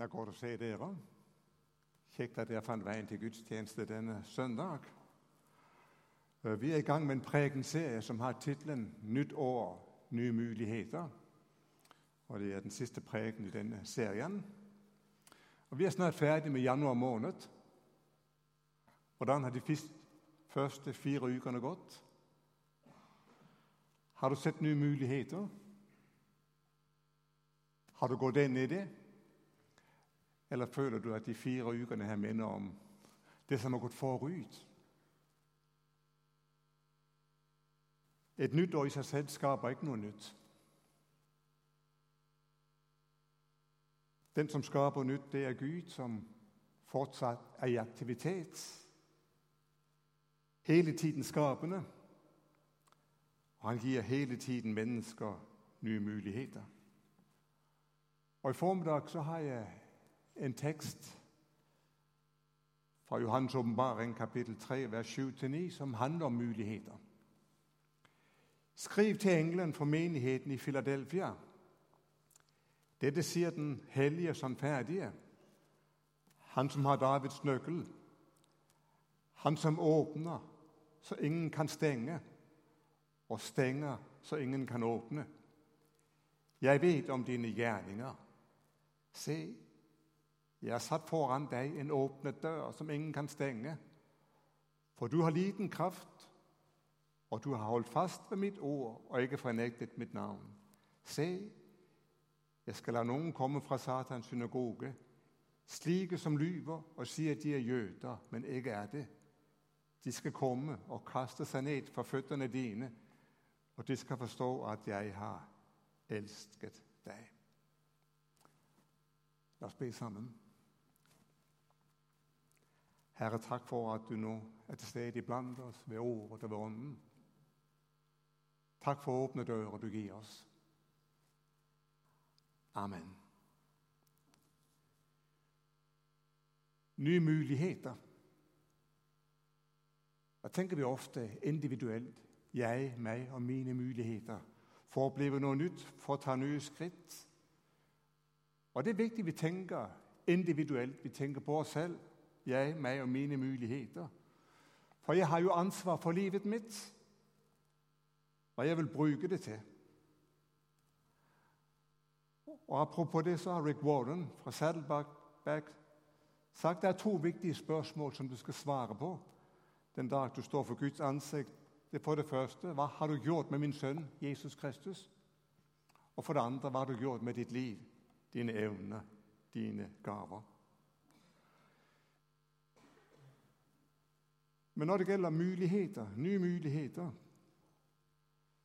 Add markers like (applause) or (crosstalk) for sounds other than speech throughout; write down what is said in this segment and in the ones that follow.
Det går godt å se dere. Kjekt at dere fant veien til gudstjeneste denne søndag. Eh, vi er i gang med en prekenserie som har tittelen 'Nytt år, nye muligheter'. Og Det er den siste preken i denne serien. Og Vi er snart ferdig med januar måned. Hvordan har de første fire ukene gått? Har du sett nye muligheter? Har du gått inn i det? Eller føler du at de fire ukene her minner om det som har gått forut? Et nytt år i seg selv skaper ikke noe nytt. Den som skaper nytt, det er Gud, som fortsatt er i aktivitet. Hele tiden skapende. Og han gir hele tiden mennesker nye muligheter. Og I formiddag så har jeg en tekst fra Johans åpenbaring, kapittel 3, vers 7-9, som handler om muligheter. Skriv til engelen for menigheten i Filadelfia. Dette sier den hellige sannferdige, han som har Davids nøkkel, han som åpner så ingen kan stenge, og stenger så ingen kan åpne. Jeg vet om dine gjerninger. Se, jeg har satt foran deg en åpnet dør som ingen kan stenge. For du har liten kraft, og du har holdt fast ved mitt ord og ikke fornektet mitt navn. Se, jeg skal la noen komme fra Satans synagoge, slike som lyver og sier de er jøder, men ikke er det. De skal komme og kaste seg ned for føttene dine, og de skal forstå at jeg har elsket deg. La oss be sammen. Herre, takk for at du nå er til stede iblant oss ved ordet og ved ånden. Takk for åpne dører du gir oss. Amen. Nye muligheter. Da tenker vi ofte individuelt. Jeg, meg og mine muligheter. For å oppleve noe nytt, for å ta nye skritt. Og Det er viktig vi tenker individuelt. Vi tenker på oss selv jeg, meg og mine muligheter. For jeg har jo ansvar for livet mitt, hva jeg vil bruke det til. Og Apropos det så har Rick Warden fra Saddleback sagt det er to viktige spørsmål som du skal svare på den dag du står for Guds ansikt. Det er for det første hva har du gjort med min sønn Jesus Kristus? Og for det andre hva har du gjort med ditt liv, dine evner, dine gaver? Men når det gjelder muligheter, nye muligheter,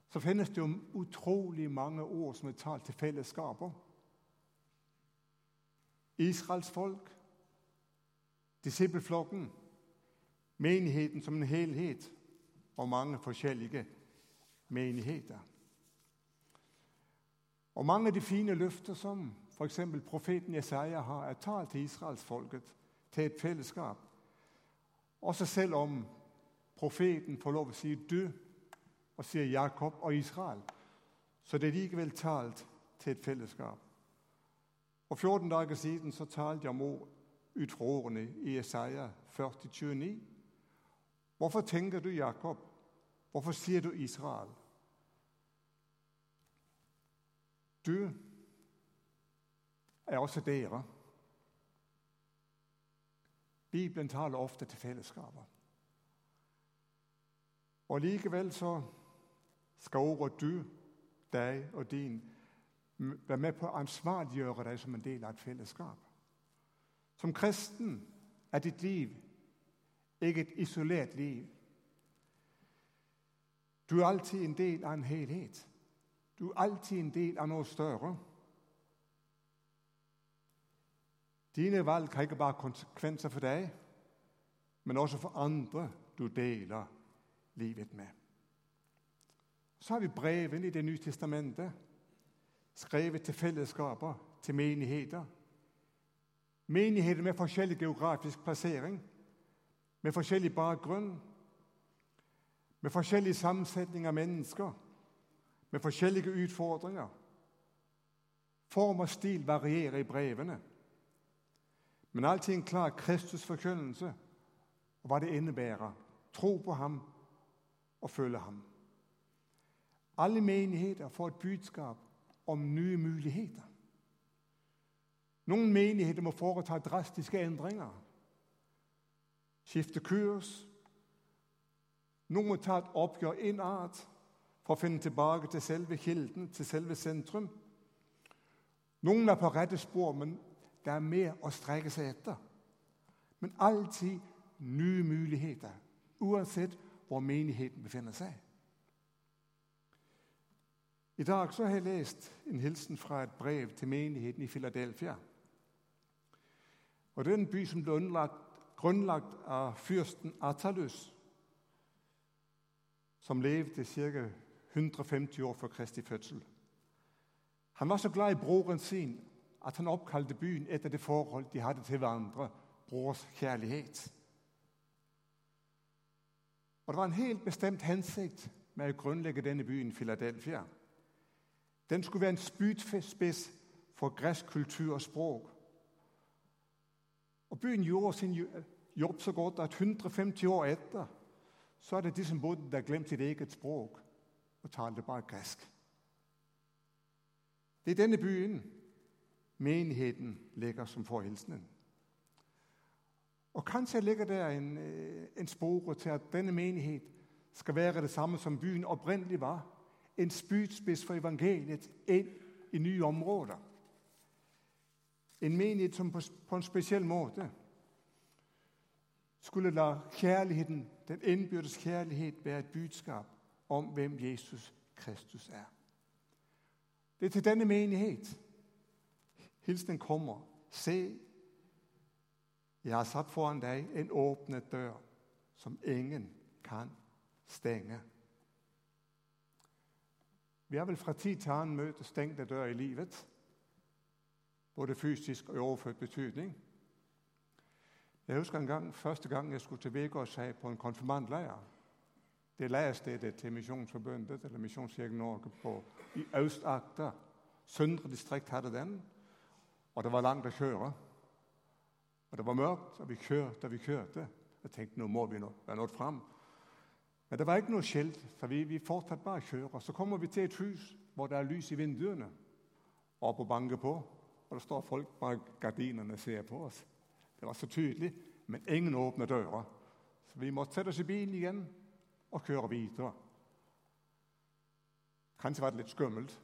så finnes det jo utrolig mange ord som er talt til fellesskaper. Israels folk, disippelflokken, menigheten som en helhet og mange forskjellige menigheter. Og Mange av de fine løfter som f.eks. profeten Jesaja har, er talt til israelsfolket, til et fellesskap. Også selv om profeten får lov å si 'du' og sier Jakob og Israel, så det er likevel talt til et fellesskap. For 14 dager siden så talte jeg om ut fra ordene i Isaiah 40, 29. Hvorfor tenker du Jakob? Hvorfor sier du Israel? Du er også dere. Bibelen taler ofte til fellesskaper. Og Likevel så skal ordet 'du', 'deg' og 'din' være med på å ansvarliggjøre deg som en del av et fellesskap. Som kristen er ditt liv ikke et isolert liv. Du er alltid en del av en helhet. Du er alltid en del av noe større. Dine valg har ikke bare konsekvenser for deg, men også for andre du deler livet med. Så har vi brevene i Det nye testamentet, skrevet til fellesskaper, til menigheter. Menigheter med forskjellig geografisk plassering, med forskjellig bakgrunn, med forskjellig sammensetning av mennesker, med forskjellige utfordringer. Form og stil varierer i brevene. Men alltid en klar Kristus-forkynnelse og hva det innebærer. Tro på ham og følge ham. Alle menigheter får et budskap om nye muligheter. Nogle menigheter må foretage drastiske ændringer. Skifte kurs. Nogle må ta et oppgjør innad for å finne tilbake til selve kilden, til selve centrum. Nogle er på rette spor, men der er med å strekke seg etter. Men alltid nye muligheter, uansett hvor menigheten befinner seg. I dag har jeg læst en hilsen fra et brev til menigheten i Philadelphia. Og det er en by, som ble underlagt, grunnlagt av fyrsten Atalus, som levde cirka 150 år før Kristi fødsel. Han var så glad i broren sin, at han oppkalte byen etter det forhold, de hadde til hverandre, brors kjærlighet. Og Det var en helt bestemt hensikt med å grunnlegge denne byen, Philadelphia. Den skulle være en spydspids for græsk kultur og språk. Og byen gjorde sin jobb så godt, at 150 år etter så er det de som bodde der glemt sitt eget språk og talte bare græsk. Det er denne byen, menigheden ligger som forhilsenen. Og kanskje ligger der en, øh, en spore til, at denne menighet skal være det samme, som byen opprinnelig var. En spydspids for evangeliet inn i nye områder. En menighet som på, på en speciel måte skulle la kjærligheten, den indbyrdes kjærlighet være et budskap om, hvem Jesus Kristus er. Det er til denne menighed. Hilsen kommer. Se, jeg har satt foran deg en åpnet dør, som ingen kan stenge. Vi har vel fra tid til annen møtt stengte dør i livet, både fysisk og i overført betydning. Jeg husker en gang, første gang jeg skulle til Vegårshei på en konfirmantleir. Det leirstedet til Missionsforbundet, eller Missionskirken Norge, på, i Østagter. Søndre distrikt hadde den, og det var langt å kjøre. Og det var mørkt, og vi kjørte og vi kjørte. Jeg tenkte nå må vi nå, være nådd frem. Men det var ikke noe skilt, så vi, vi fortsatte bare å kjøre. Så kommer vi til et hus, hvor det er lys i vinduene, Og på banke på. Og der står folk bare gardinerne og ser på oss. Det var så tydelig, men ingen åpner dører. Så vi måtte sette oss i bilen igjen og kjøre videre. Kanskje var det litt skummelt.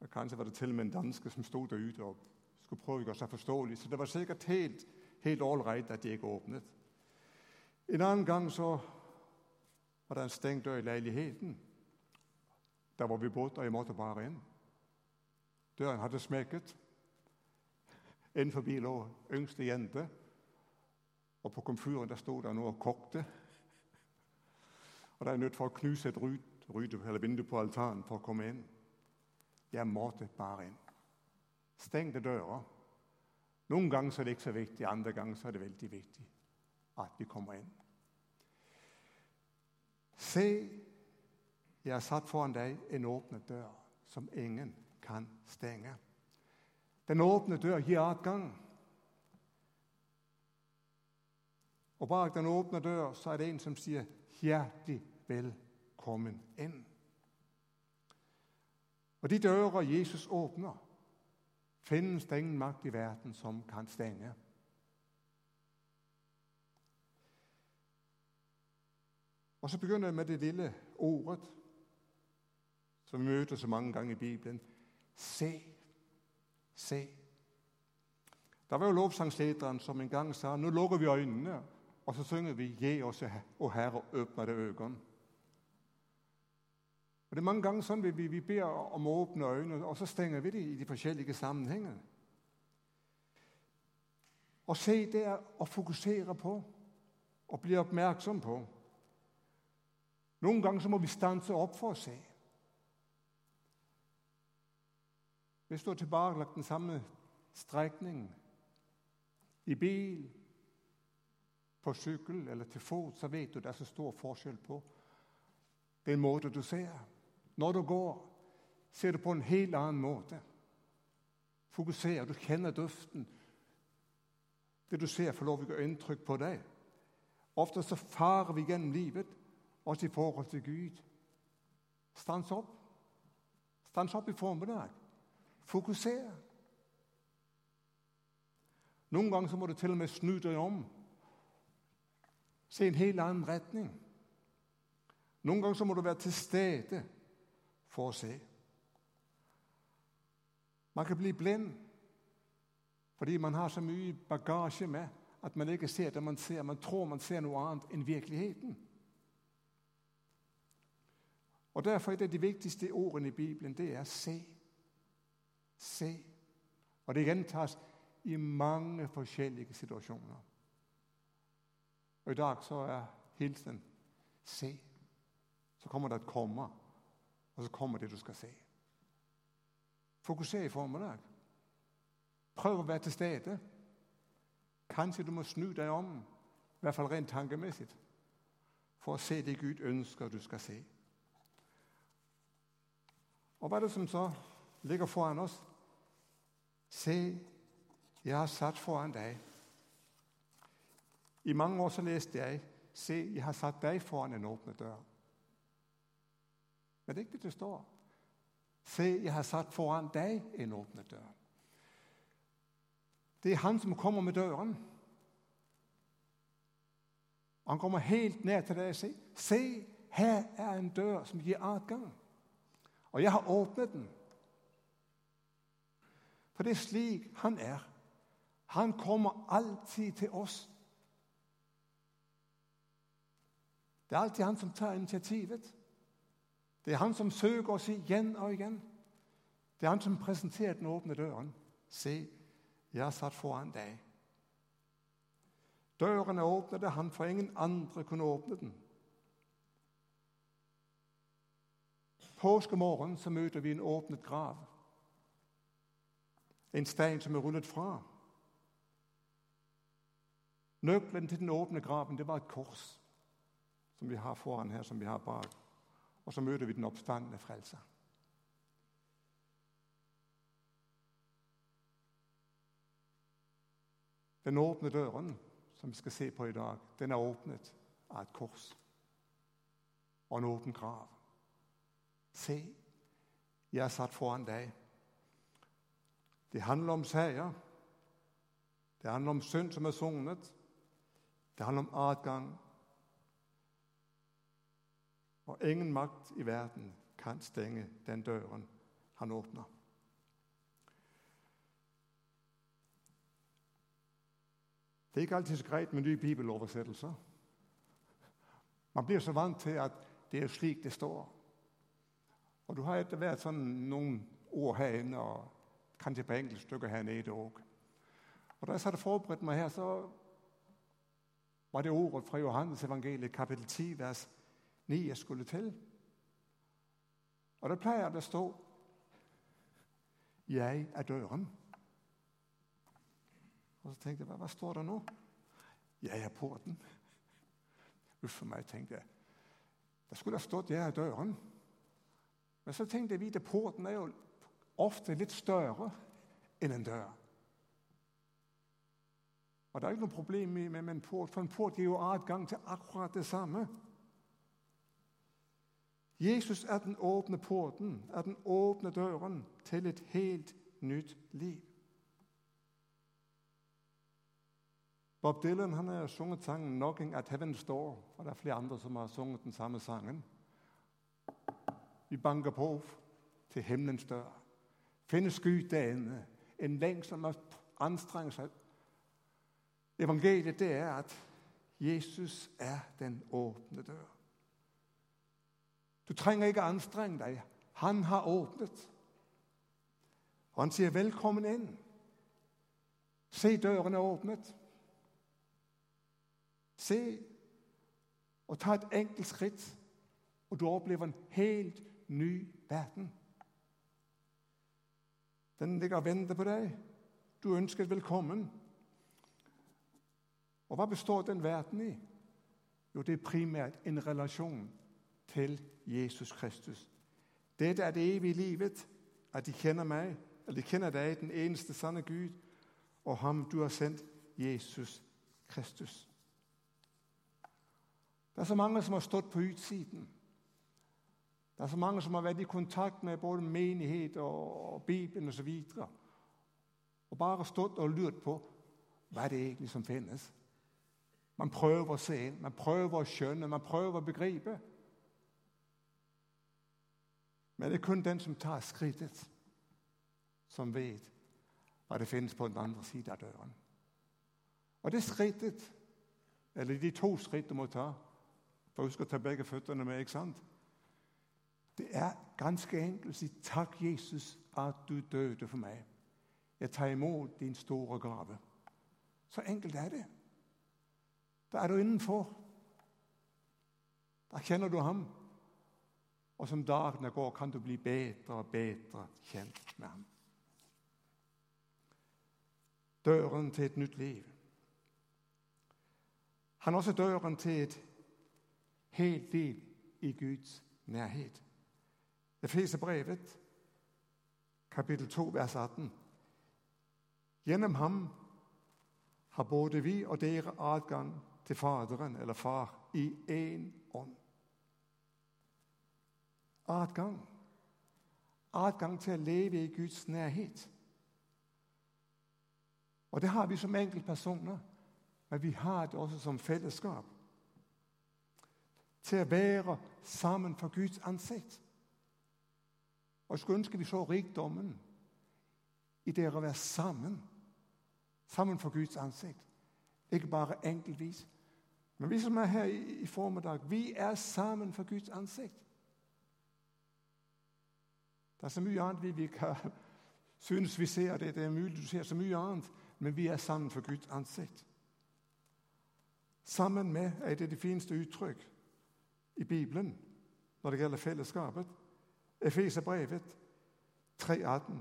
Og kanskje var det til og med en danske, som stod derude og skulle prøve å gjøre seg forståelig. Så det var sikkert helt, helt ålreit at de ikke åpnet. En annen gang så var det en stengt dør i leiligheten. Der hvor vi boede, og jeg måtte bare inn. Døren hadde smekket. Inden forbi lå yngste jente. Og på komfyren der stod der noe og kokte. Og der er nødt for å knuse et ryt eller vindue på altaren for å komme ind. Jeg måtte bare inn. Stengte dører. Noen ganger er det ikke så viktig, andre ganger er det veldig viktig at vi kommer inn. Se, jeg har satt foran deg en åpne dør, som ingen kan stenge. Den åpne dør gir adgang. Og bak den åpne dør, så er det en, som sier hjertelig velkommen ind. Og de dører Jesus åpner, finnes det ingen magt i verden, som kan stenge. Og så begynner jeg med det lille ordet, som vi møter så mange ganger i Bibelen. Se. Se. Der var jo lovsangslederen, som en gang sa nå lukker vi øynene og så synger vi, 'Gi oss, å Herre, åpne øynene'. Og det er mange ganger sånn at vi, vi beder om å åpne øynene, og så stenger vi det i de forskjellige sammenhengene. Og se, det er å fokusere på, og bli oppmerksom på. Noen ganger så må vi stanse opp for å se. Hvis du har tilbagelagt den samme strekningen. i bil, på sykkel eller til fot, så vet du, det er så stor forskjell på den måten du ser. Når du går, ser du på en helt annen måte. Fokuserer, du kjenner duften. Det du ser, får lov å gjøre inntrykk på deg. Ofte så farer vi gjennom livet, også i forhold til Gud. Stans opp. Stans opp i formiddag. Fokuser. Noen ganger så må du til og med snu deg om. Se en helt annen retning. Noen ganger så må du være til stede for å se. Man kan bli blind fordi man har så mye bagasje med at man ikke ser det man ser. Man tror man ser noe annet enn virkeligheten. Og Derfor er det de viktigste ordene i Bibelen det er 'se'. Se. Og det gjentas i mange forskjellige situasjoner. Og I dag så er hilsen 'se'. Så kommer det et 'komme', og så kommer det du skal se. Fokuser i formiddag. Prøv å være til stede. Kanskje du må snu deg om, i hvert fall rent tankemessig, for å se det Gud ønsker du skal se. Og hva er det som så ligger foran oss? Se, jeg har satt foran deg. I mange år så leste jeg Se, jeg har satt deg foran en åpne dør. Men det er ikke det står. Se, jeg har satt foran deg en åpne dør. Det er han som kommer med døren. Han kommer helt ned til deg og sier, 'Se, her er en dør som gir adgang.' Og jeg har åpnet den. For det er slik han er. Han kommer alltid til oss. Det er alltid han som tar initiativet. Det er han som søker oss igjen og igjen. Det er han som presenterer den åpne døren. Se, jeg har satt foran deg. Døren er åpnet han, for ingen andre kunne åpne den. Påskemorgen så møter vi en åpnet grav. En stein som er rullet fra. Nøkkelen til den åpne graven det var et kors som vi har foran her, som vi har bak. Og så møter vi den oppstandende frelser. Den åpne døren som vi skal se på i dag, den er åpnet av et kors og en åpen grav. Se, jeg er satt foran deg. Det handler om seier. Det handler om synd som er sognet. Det handler om adgang. Og ingen makt i verden kan stenge den døren han åpner. Det er ikke alltid så greit med nye bibeloversettelser. Man blir så vant til at det er slik det står. Og du har etter hvert sånn noen ord her inne, og kanskje på enkeltstykker her nede òg. Og da jeg hadde forberedt meg her, så var det ordet fra Johannes evangeliet, kapittel 10, vers 9, jeg skulle til. Og da pleier det å stå 'Jeg er døren'. Og så tenkte jeg, hva, står det nå? Jeg er porten. Uff for meg, tenkte jeg. Det skulle ha stått 'jeg er døren'. Men så tenkte jeg at porten er jo ofte litt større enn en dør. Og Det er ikke noe problem med en port, for en port gir jo adgang til akkurat det samme. Jesus er den åpne porten, er den åpne døren til et helt nytt liv. Bob Dylan han har sunget sangen 'Knocking at Heaven's Door'. Og det er flere andre som har sunget den samme sangen. Vi banker på til himmelens dør. Finnes Gud derinde. En lengsel som har anstrengt seg. Evangeliet det er at Jesus er den åpne dør. Du trenger ikke anstrenge deg. Han har åpnet. Og han sier 'velkommen inn'. Se, døren er åpnet. Se og ta et enkelt skritt, og du opplever en helt ny verden. Den ligger og venter på deg. Du ønsker velkommen. Og hva består den verden i? Jo, det er primært en relasjon til Jesus Kristus. Dette er det evige livet, at de kjenner meg, eller de kjenner deg, den eneste sanne Gud, og ham du har sendt, Jesus Kristus. Det er så mange som har stått på utsiden. Det er så mange som har vært i kontakt med både menighet og Bibelen osv. Og, og bare stått og lurt på hva er det egentlig som finnes. Man prøver å se, man prøver å skjønne, man prøver å begripe. Men det er kun den som tar skrittet, som vet hva det finnes på den andre siden av døren. Og det skrittet, eller de to skritt du må ta For husk å ta begge føttene med, ikke sant? Det er ganske enkelt å si 'Takk, Jesus, at du døde for meg'. Jeg tar imot din store gave. Så enkelt er det. Da er du innenfor. Da kjenner du ham. Og som dagene går, kan du bli bedre og bedre kjent med ham. Døren til et nytt liv. Han er også døren til et helt liv i Guds nærhet. Efeserbrevet, kapittel 2, vers 18. Gjennom ham har både vi og dere adgang til Faderen, eller Far, i én ånd. Adgang. Adgang til å leve i Guds nærhet. Og det har vi som enkeltpersoner, men vi har det også som fellesskap. Til å være sammen for Guds ansikt. Og skulle ønske vi så rikdommen i det å være sammen. Sammen for Guds ansikt. Ikke bare enkeltvis. Men vi som er her i, i formiddag, vi er sammen for Guds ansikt. Det er så mye annet vi, vi kan (laughs) synes vi ser det. Det er mulig du ser så mye annet, men vi er sammen for Guds ansikt. Sammen med er det det fineste uttrykk i Bibelen når det gjelder fellesskapet. Efeserbrevet 3,18.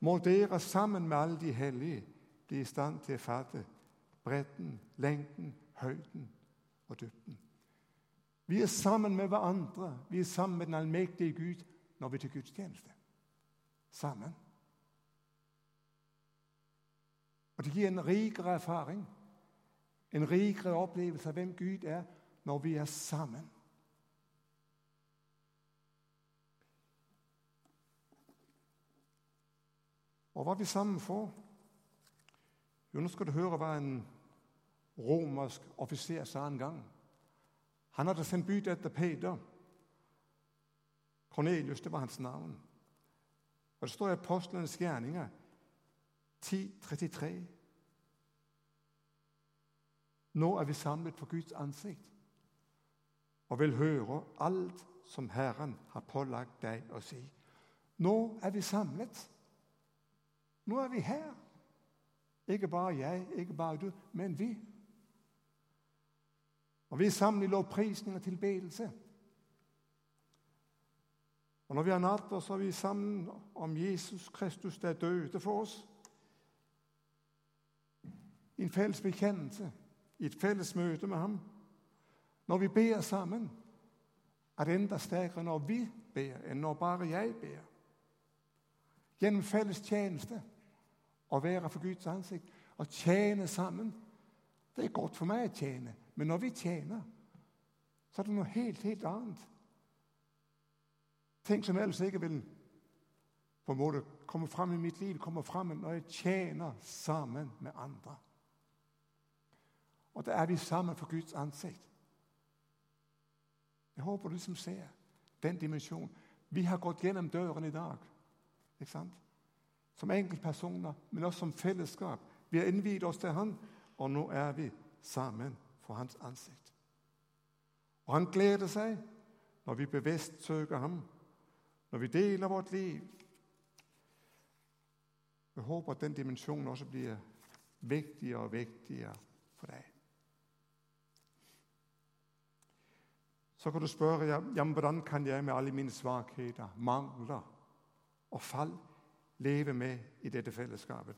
Må dere sammen med alle de hellige bli i stand til å fatte bredden, lengden, høyden og dybden. Vi er sammen med hverandre. Vi er sammen med den allmektige Gud når vi til gudstjeneste. Sammen. Og det gir en rikere erfaring, en rikere opplevelse av hvem Gud er, når vi er sammen. Og hva vi sammen for? Jo, nå skal du høre hva en romersk offiser sa en gang. Han hadde sendt bud etter Peder. Kornelius, det var hans navn. Og Det står i Apostlenes gjerninger 10.33. Nå er vi samlet for Guds ansikt og vil høre alt som Herren har pålagt deg å si. Nå er vi samlet. Nå er vi her. Ikke bare jeg, ikke bare du, men vi. Og vi er sammen i lovprisning og tilbedelse. Og når vi har natt, så er vi sammen om Jesus Kristus, der døde for oss. I en felles bekjennelse, i et felles møte med ham. Når vi ber sammen, er det enda sterkere når vi ber, enn når bare jeg ber. Gjennom felles tjeneste å være for Guds ansikt. Å tjene sammen. Det er godt for meg å tjene, men når vi tjener, så er det noe helt, helt annet. Ting som ellers ikke vil på en måte komme fram i mitt liv, kommer fram når jeg tjener sammen med andre. Og da er vi sammen for Guds ansikt. Jeg håper du som ser den dimensjonen. Vi har gått gjennom døren i dag. Ikke sant? som enkeltpersoner, men også som fellesskap. Vi har innviet oss til Han, og nå er vi sammen for Hans ansikt. Og Han gleder seg når vi bevisst søker Ham, når vi deler vårt liv. Jeg håper at den dimensjonen også blir viktigere og viktigere for deg. Så kan du spørre ja, hvordan kan jeg med alle mine svakheter, mangler og fall leve med i dette fellesskapet.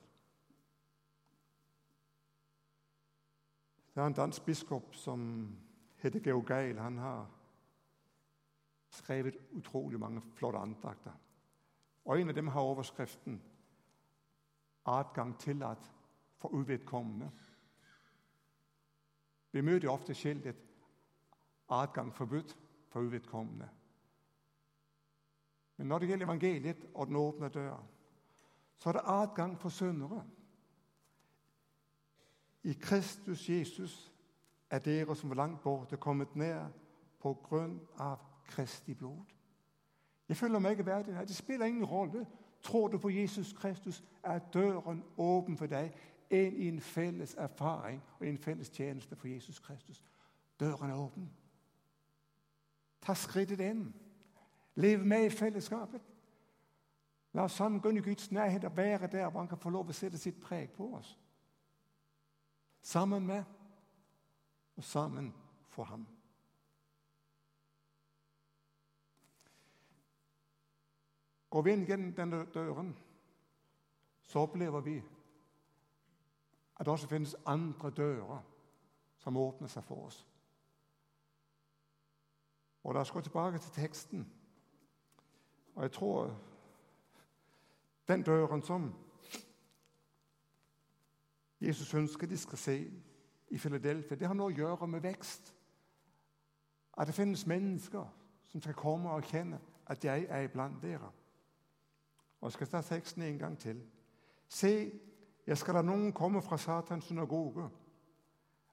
Det er en dansk biskop som heter Georg Geil. Han har skrevet utrolig mange flotte andakter. Og En av dem har overskriften 'Adgang tillatt for uvedkommende'. Vi møter ofte skiltet 'adgang forbudt for uvedkommende'. Men når det gjelder evangeliet og den åpne døra, så er det adgang for syndere. I Kristus Jesus er dere som var langt borte, kommet ned på grunn av Kristi blod. Jeg føler meg verdig. Det spiller ingen rolle. Tror du på Jesus Kristus, er døren åpen for deg inn i en felles erfaring og en felles tjeneste for Jesus Kristus. Døren er åpen. Ta skrittet inn. Lev med i fellesskapet. La oss sammen gå inn i Guds nærhet og være der hvor han kan få lov å sette sitt preg på oss. Sammen med og sammen for ham. Går vi inn gjennom denne døren, så opplever vi at det også finnes andre dører som åpner seg for oss. Og La oss gå tilbake til teksten. Og jeg tror den døren som Jesus ønsker de skal se i Philadelphia, det har noe å gjøre med vekst. At det finnes mennesker som skal komme og kjenne at jeg er iblant dere. Og Jeg skal ta teksten en gang til. Se, jeg skal la noen komme fra Satans synagoge,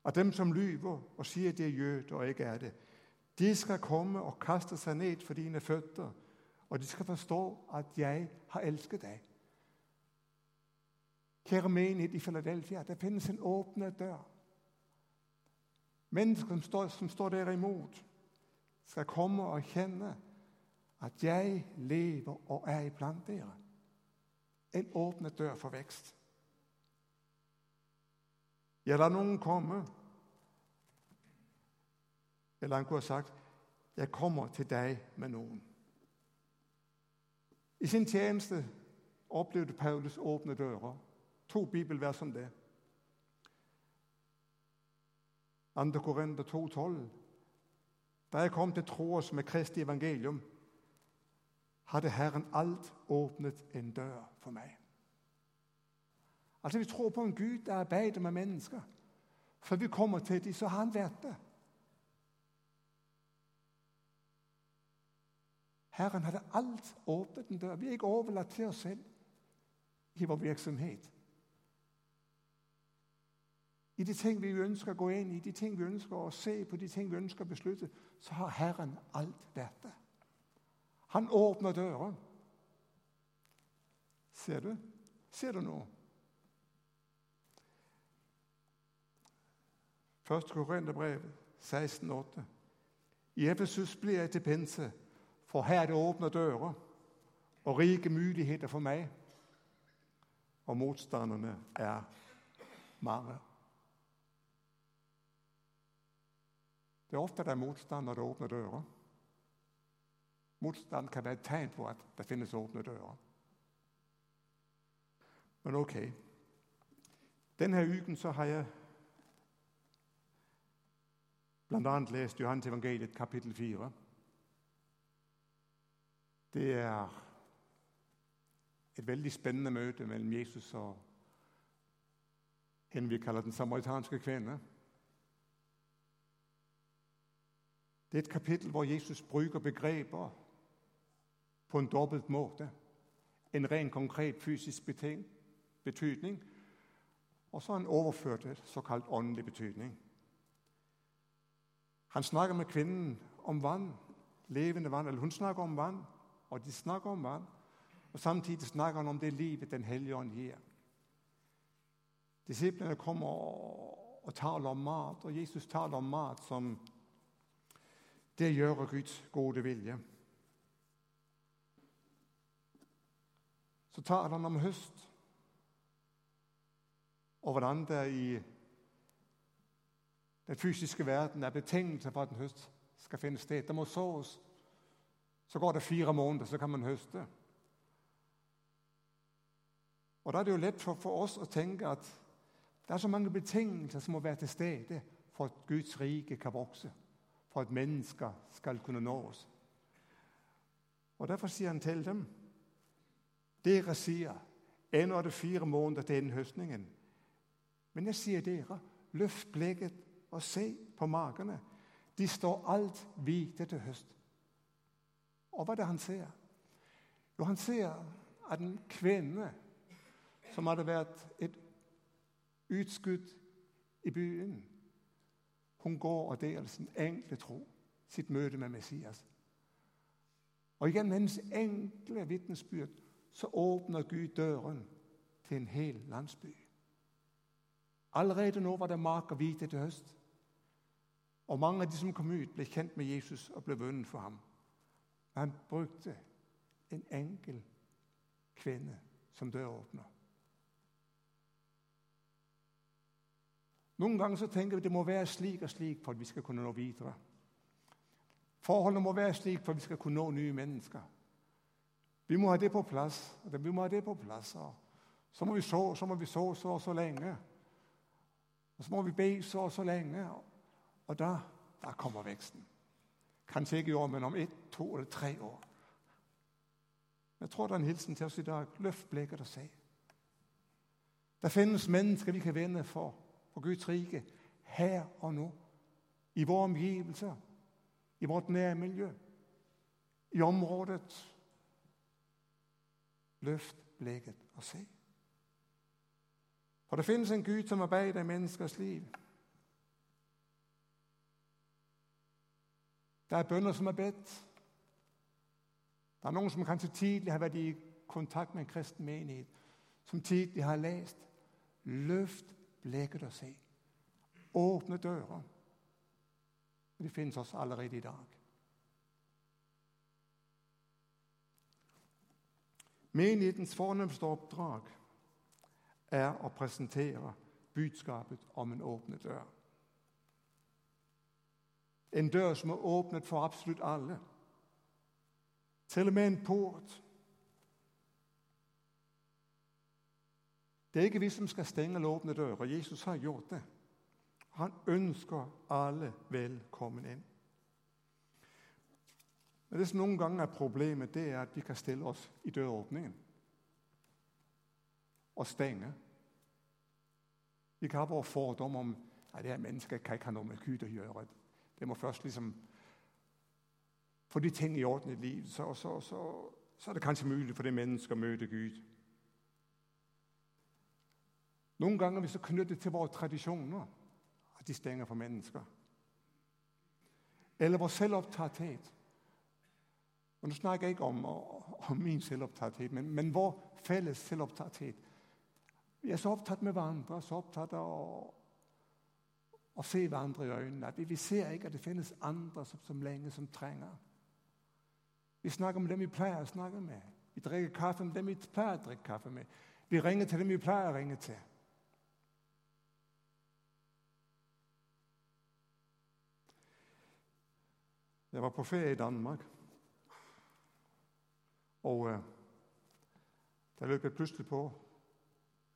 av dem som lyver og sier de er jøder og ikke er det. De skal komme og kaste seg ned for dine føtter, og de skal forstå at jeg har elsket deg. Kjære menighet i Philadelphia, det finnes en åpne dør. Mennesker som står, som står dere imot, skal komme og kjenne at jeg lever og er iblant dere. En åpnet dør for vekst. Jeg lar noen komme. Eller han kunne ha sagt, 'Jeg kommer til deg med noen'. I sin tjeneste opplevde Paulus åpne dører. To bibelvers om det. 2. Korinther 2,12. Da jeg kom til tross med Kristi evangelium, hadde Herren alt åpnet en dør for meg. Altså Vi tror på en Gud der arbeider med mennesker. Før vi kommer til dem, så har han vært det. Herren hadde alt åpnet en dør. Vi er ikke overlatt til oss selv i vår virksomhet. I de ting vi ønsker å gå inn i, de ting vi ønsker å se på, de ting vi ønsker å beslutte, så har Herren alt vært det. Han åpner døren. Ser du? Ser du noe? Første Korinterbrev 16,8. I Efesus blir jeg til pinse, for her er det åpne dører og rike muligheter for meg. Og motstanderne er mange. Det er ofte det er motstand når det åpner dører. Motstand kan være et tegn på at det finnes åpne dører. Men ok. Denne uken så har jeg bl.a. lest Johannes evangeliet kapittel 4. Det er et veldig spennende møte mellom Jesus og henne vi kaller den samaritanske kvinne. Det er et kapittel hvor Jesus bruker begreper på en dobbelt måte. En ren konkret fysisk betydning, og så en overført såkalt åndelig betydning. Han snakker med kvinnen om vann, levende vann. Eller hun snakker om vann, og de snakker om vann. Og Samtidig snakker han om det livet Den hellige ånd gir. Disiplene kommer og taler om mat, og Jesus taler om mat som det gjør Guds gode vilje. Så taler han om høst, og hvordan det i den fysiske verden er betingelser for at en høst skal finne sted. Det må sås. Så går det fire måneder, så kan man høste. Og Da er det jo lett for, for oss å tenke at det er så mange betingelser som må være til stede for at Guds rike kan vokse for at mennesker skal kunne nå oss. Og Derfor sier han til dem Dere sier ennå er det fire måneder til innhøstningen. Men jeg sier dere, løft blikket og se på magene. De står alt hvite til høst. Og hva er det han ser? Jo, han ser at en kvinne som hadde vært et utskudd i byen, hun går og deler sin enkle tro, sitt møte med Messias. Og gjennom hennes enkle vitnesbyrd så åpner Gud døren til en hel landsby. Allerede nå var det mak og hvite til høst. Og mange av de som kom ut, ble kjent med Jesus og ble vunnet for ham. Han brukte en enkel kvinne som døråpner. Noen ganger så tenker vi at det må være slik og slik for at vi skal kunne nå videre. Forholdene må være slik for at vi skal kunne nå nye mennesker. Vi må ha det på plass. Vi må ha det på plass. Så må vi så, så må vi så så og så lenge. Og så må vi be så og så lenge. Og da, da kommer veksten. Kanskje ikke i år, men om ett, to eller tre år. Jeg tror det er en hilsen til oss i dag. Løft blikket og se. Det finnes mennesker vi kan vende for på Guds rike her og nå. I våre omgivelser, i vårt nærmiljø, i området. Løft blikket og se. For det finnes en Gud som arbeider i menneskers liv. Det er bønder som er bedt. Det er noen som kanskje tidlig har vært i kontakt med en kristen menighet, som tidlig har lest. Løft blikket og se. Åpne dører. Det finnes oss allerede i dag. Menighetens fornemste oppdrag er å presentere budskapet om en åpnet dør. En dør som er åpnet for absolutt alle. Til og med en port. Det er ikke vi som skal stenge eller åpne dører. Jesus har gjort det. Han ønsker alle velkommen inn. Men det som noen ganger er problemet, det er at vi kan stille oss i døråpningen og stenge. Vi kan ha vår fordom om at det er mennesker kan ikke ha noe med Gud å gjøre. Det må først liksom få de ting i orden i livet, så, så, så, så er det kanskje mulig for det mennesket å møte Gud. Noen ganger er vi så knyttet til våre tradisjoner at de stenger for mennesker. Eller vår selvopptatthet. Og Nå snakker jeg ikke om, om min selvopptatthet, men, men vår felles selvopptatthet. Vi er så opptatt med hverandre, så opptatt av å, å se hverandre i øynene. At vi, vi ser ikke at det finnes andre som, som lenge som trenger. Vi snakker med dem vi pleier å snakke med. Vi drikker kaffe med dem vi pleier å drikke kaffe med. Vi ringer til dem vi pleier å ringe til. Jeg var på ferie i Danmark. Og eh, der løp jeg plutselig på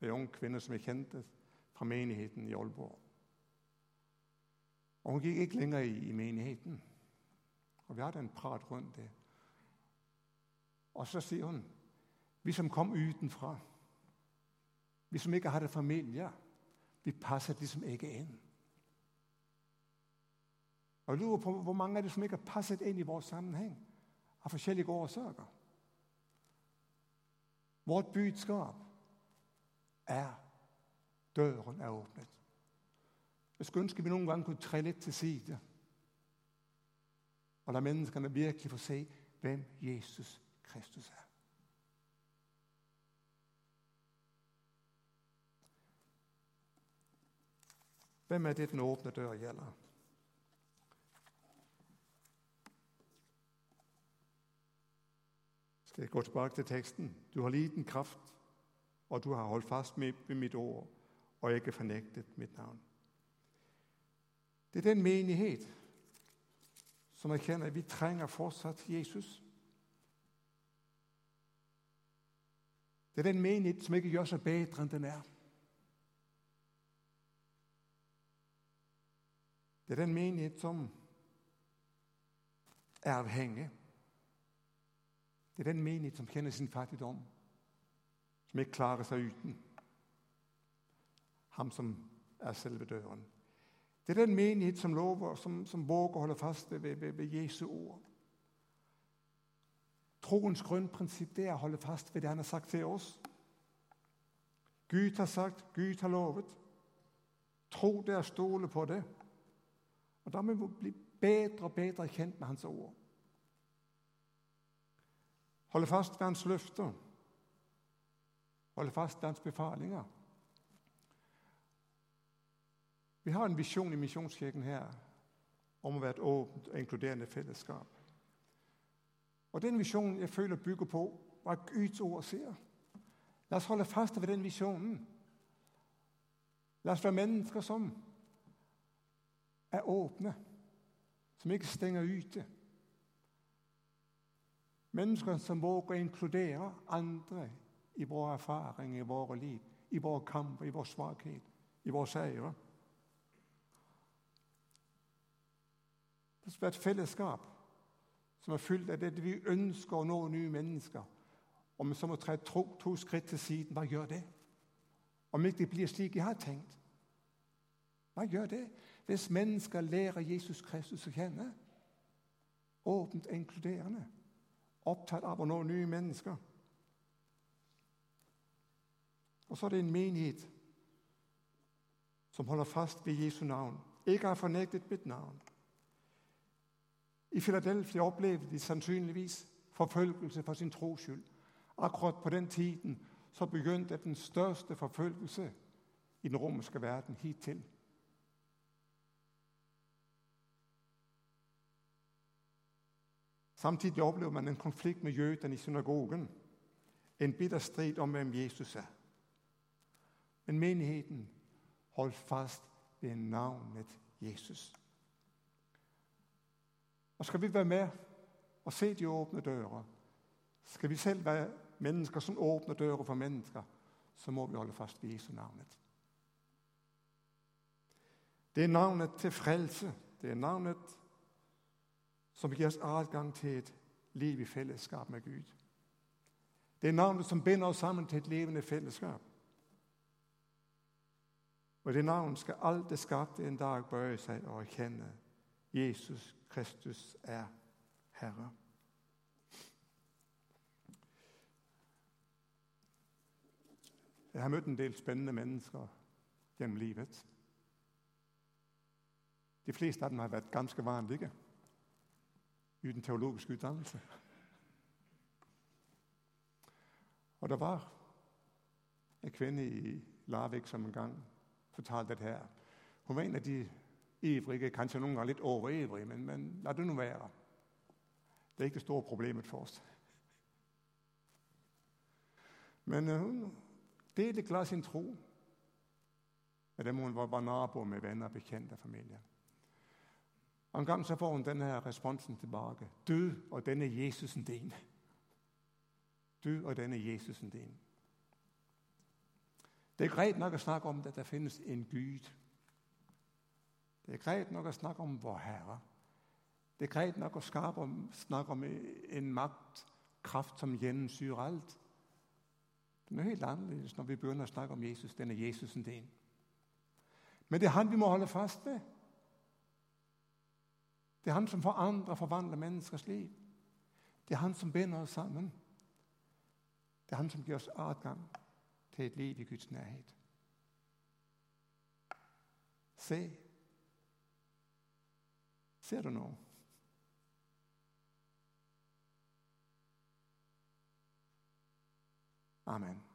en ung kvinne som jeg kjente fra menigheten i Aalborg. Og Hun gikk ikke lenger i, i menigheten. Og Vi hadde en prat rundt det. Og så sier hun vi som kom utenfra, vi som ikke hadde familie, vi passet liksom ikke inn. Og Jeg lurer på hvor mange av de som ikke har passet inn i vår sammenheng av forskjellige årsaker. Vårt budskap er døren er åpnet. Jeg skulle ønske vi noen gang kunne tre litt til side og la menneskene virkelig få se hvem Jesus Kristus er. Hvem er det den åpne dør gjelder? Skal går tilbake til teksten? Du har liten kraft, og du har holdt fast ved mitt ord, og ikke fornektet mitt navn. Det er den menighet som erkjenner at vi trenger fortsatt Jesus. Det er den menighet som ikke gjør seg bedre enn den er. Det er den menighet som er avhengig. Det er den menighet som kjenner sin fattigdom, som ikke klarer seg uten ham som er selve døren. Det er den menighet som lover, som, som våger å holde fast ved, ved, ved Jesu ord. Troens grunnprinsipp er å holde fast ved det han har sagt til oss. Gud har sagt, Gud har lovet. Tro det og stole på det. Og Da må vi bli bedre og bedre kjent med Hans ord. Holde fast ved Hans løfter. Holde fast ved Hans befalinger. Vi har en visjon i Misjonskirken her om å være et åpent og inkluderende fellesskap. Og Den visjonen jeg føler bygger på hva Guds ord sier. La oss holde fast ved den visjonen. La oss være mennesker som er åpne, som ikke stenger ute. Mennesker som våger å inkludere andre i vår erfaring, i våre liv, i vår kamp, i vår svakhet, i våre seire. Det skal være et fellesskap som er fylt av det vi ønsker å nå nye mennesker. Om vi så må tre to, to skritt til siden, hva gjør det? Om ikke det blir slik jeg har tenkt, hva gjør det? Hvis mennesker lærer Jesus Kristus å kjenne, åpent inkluderende, opptatt av å nå nye mennesker Og så er det en menighet som holder fast ved Jesu navn. Ikke har fornektet mitt navn. I Philadelphia opplevde de sannsynligvis forfølgelse for sin tros skyld. Akkurat på den tiden så begynte den største forfølgelse i den romerske verden hittil. Samtidig opplever man en konflikt med jødene i synagogen. En bitter strid om hvem Jesus er. Men menigheten holdt fast ved navnet Jesus. Og skal vi være med og se de åpne dører, skal vi selv være mennesker som åpner dører for mennesker, så må vi holde fast ved Jesu navnet. Det er navnet til frelse. Det er navnet som gir oss adgang til et liv i fellesskap med Gud. Det er navnet som binder oss sammen til et levende fellesskap. Og det navnet skal alt det skapte en dag bøye seg og erkjenne Jesus Kristus er Herre. Jeg har møtt en del spennende mennesker gjennom livet. De fleste av dem har vært ganske vanlige, uten teologisk utdannelse. Og det var en kvinne i Larvik som en gang fortalte dette. Hun var en av de ivrige, kanskje noen ganger litt overivrige, men, men la det nå være. Det er ikke det store problemet for oss. Men uh, hun delte glad sin tro med dem hun var nabo med venner, bekjente familie. Gang så får hun denne responsen tilbake. Du og denne Jesusen din. Du og denne Jesusen din. Det er greit nok å snakke om at det finnes en Gud det er greit nok å snakke om vår Herre. Det er greit nok å snakke om en maktkraft som gjennomsyrer alt. Det er helt annerledes når vi begynner å snakke om Jesus, denne Jesusen din. Men det er han vi må holde fast ved. Det er han som forandrer og forvandler menneskers liv. Det er han som binder oss sammen. Det er han som gir oss adgang til et liv i Guds nærhet. Se, Ser du noe? Amen.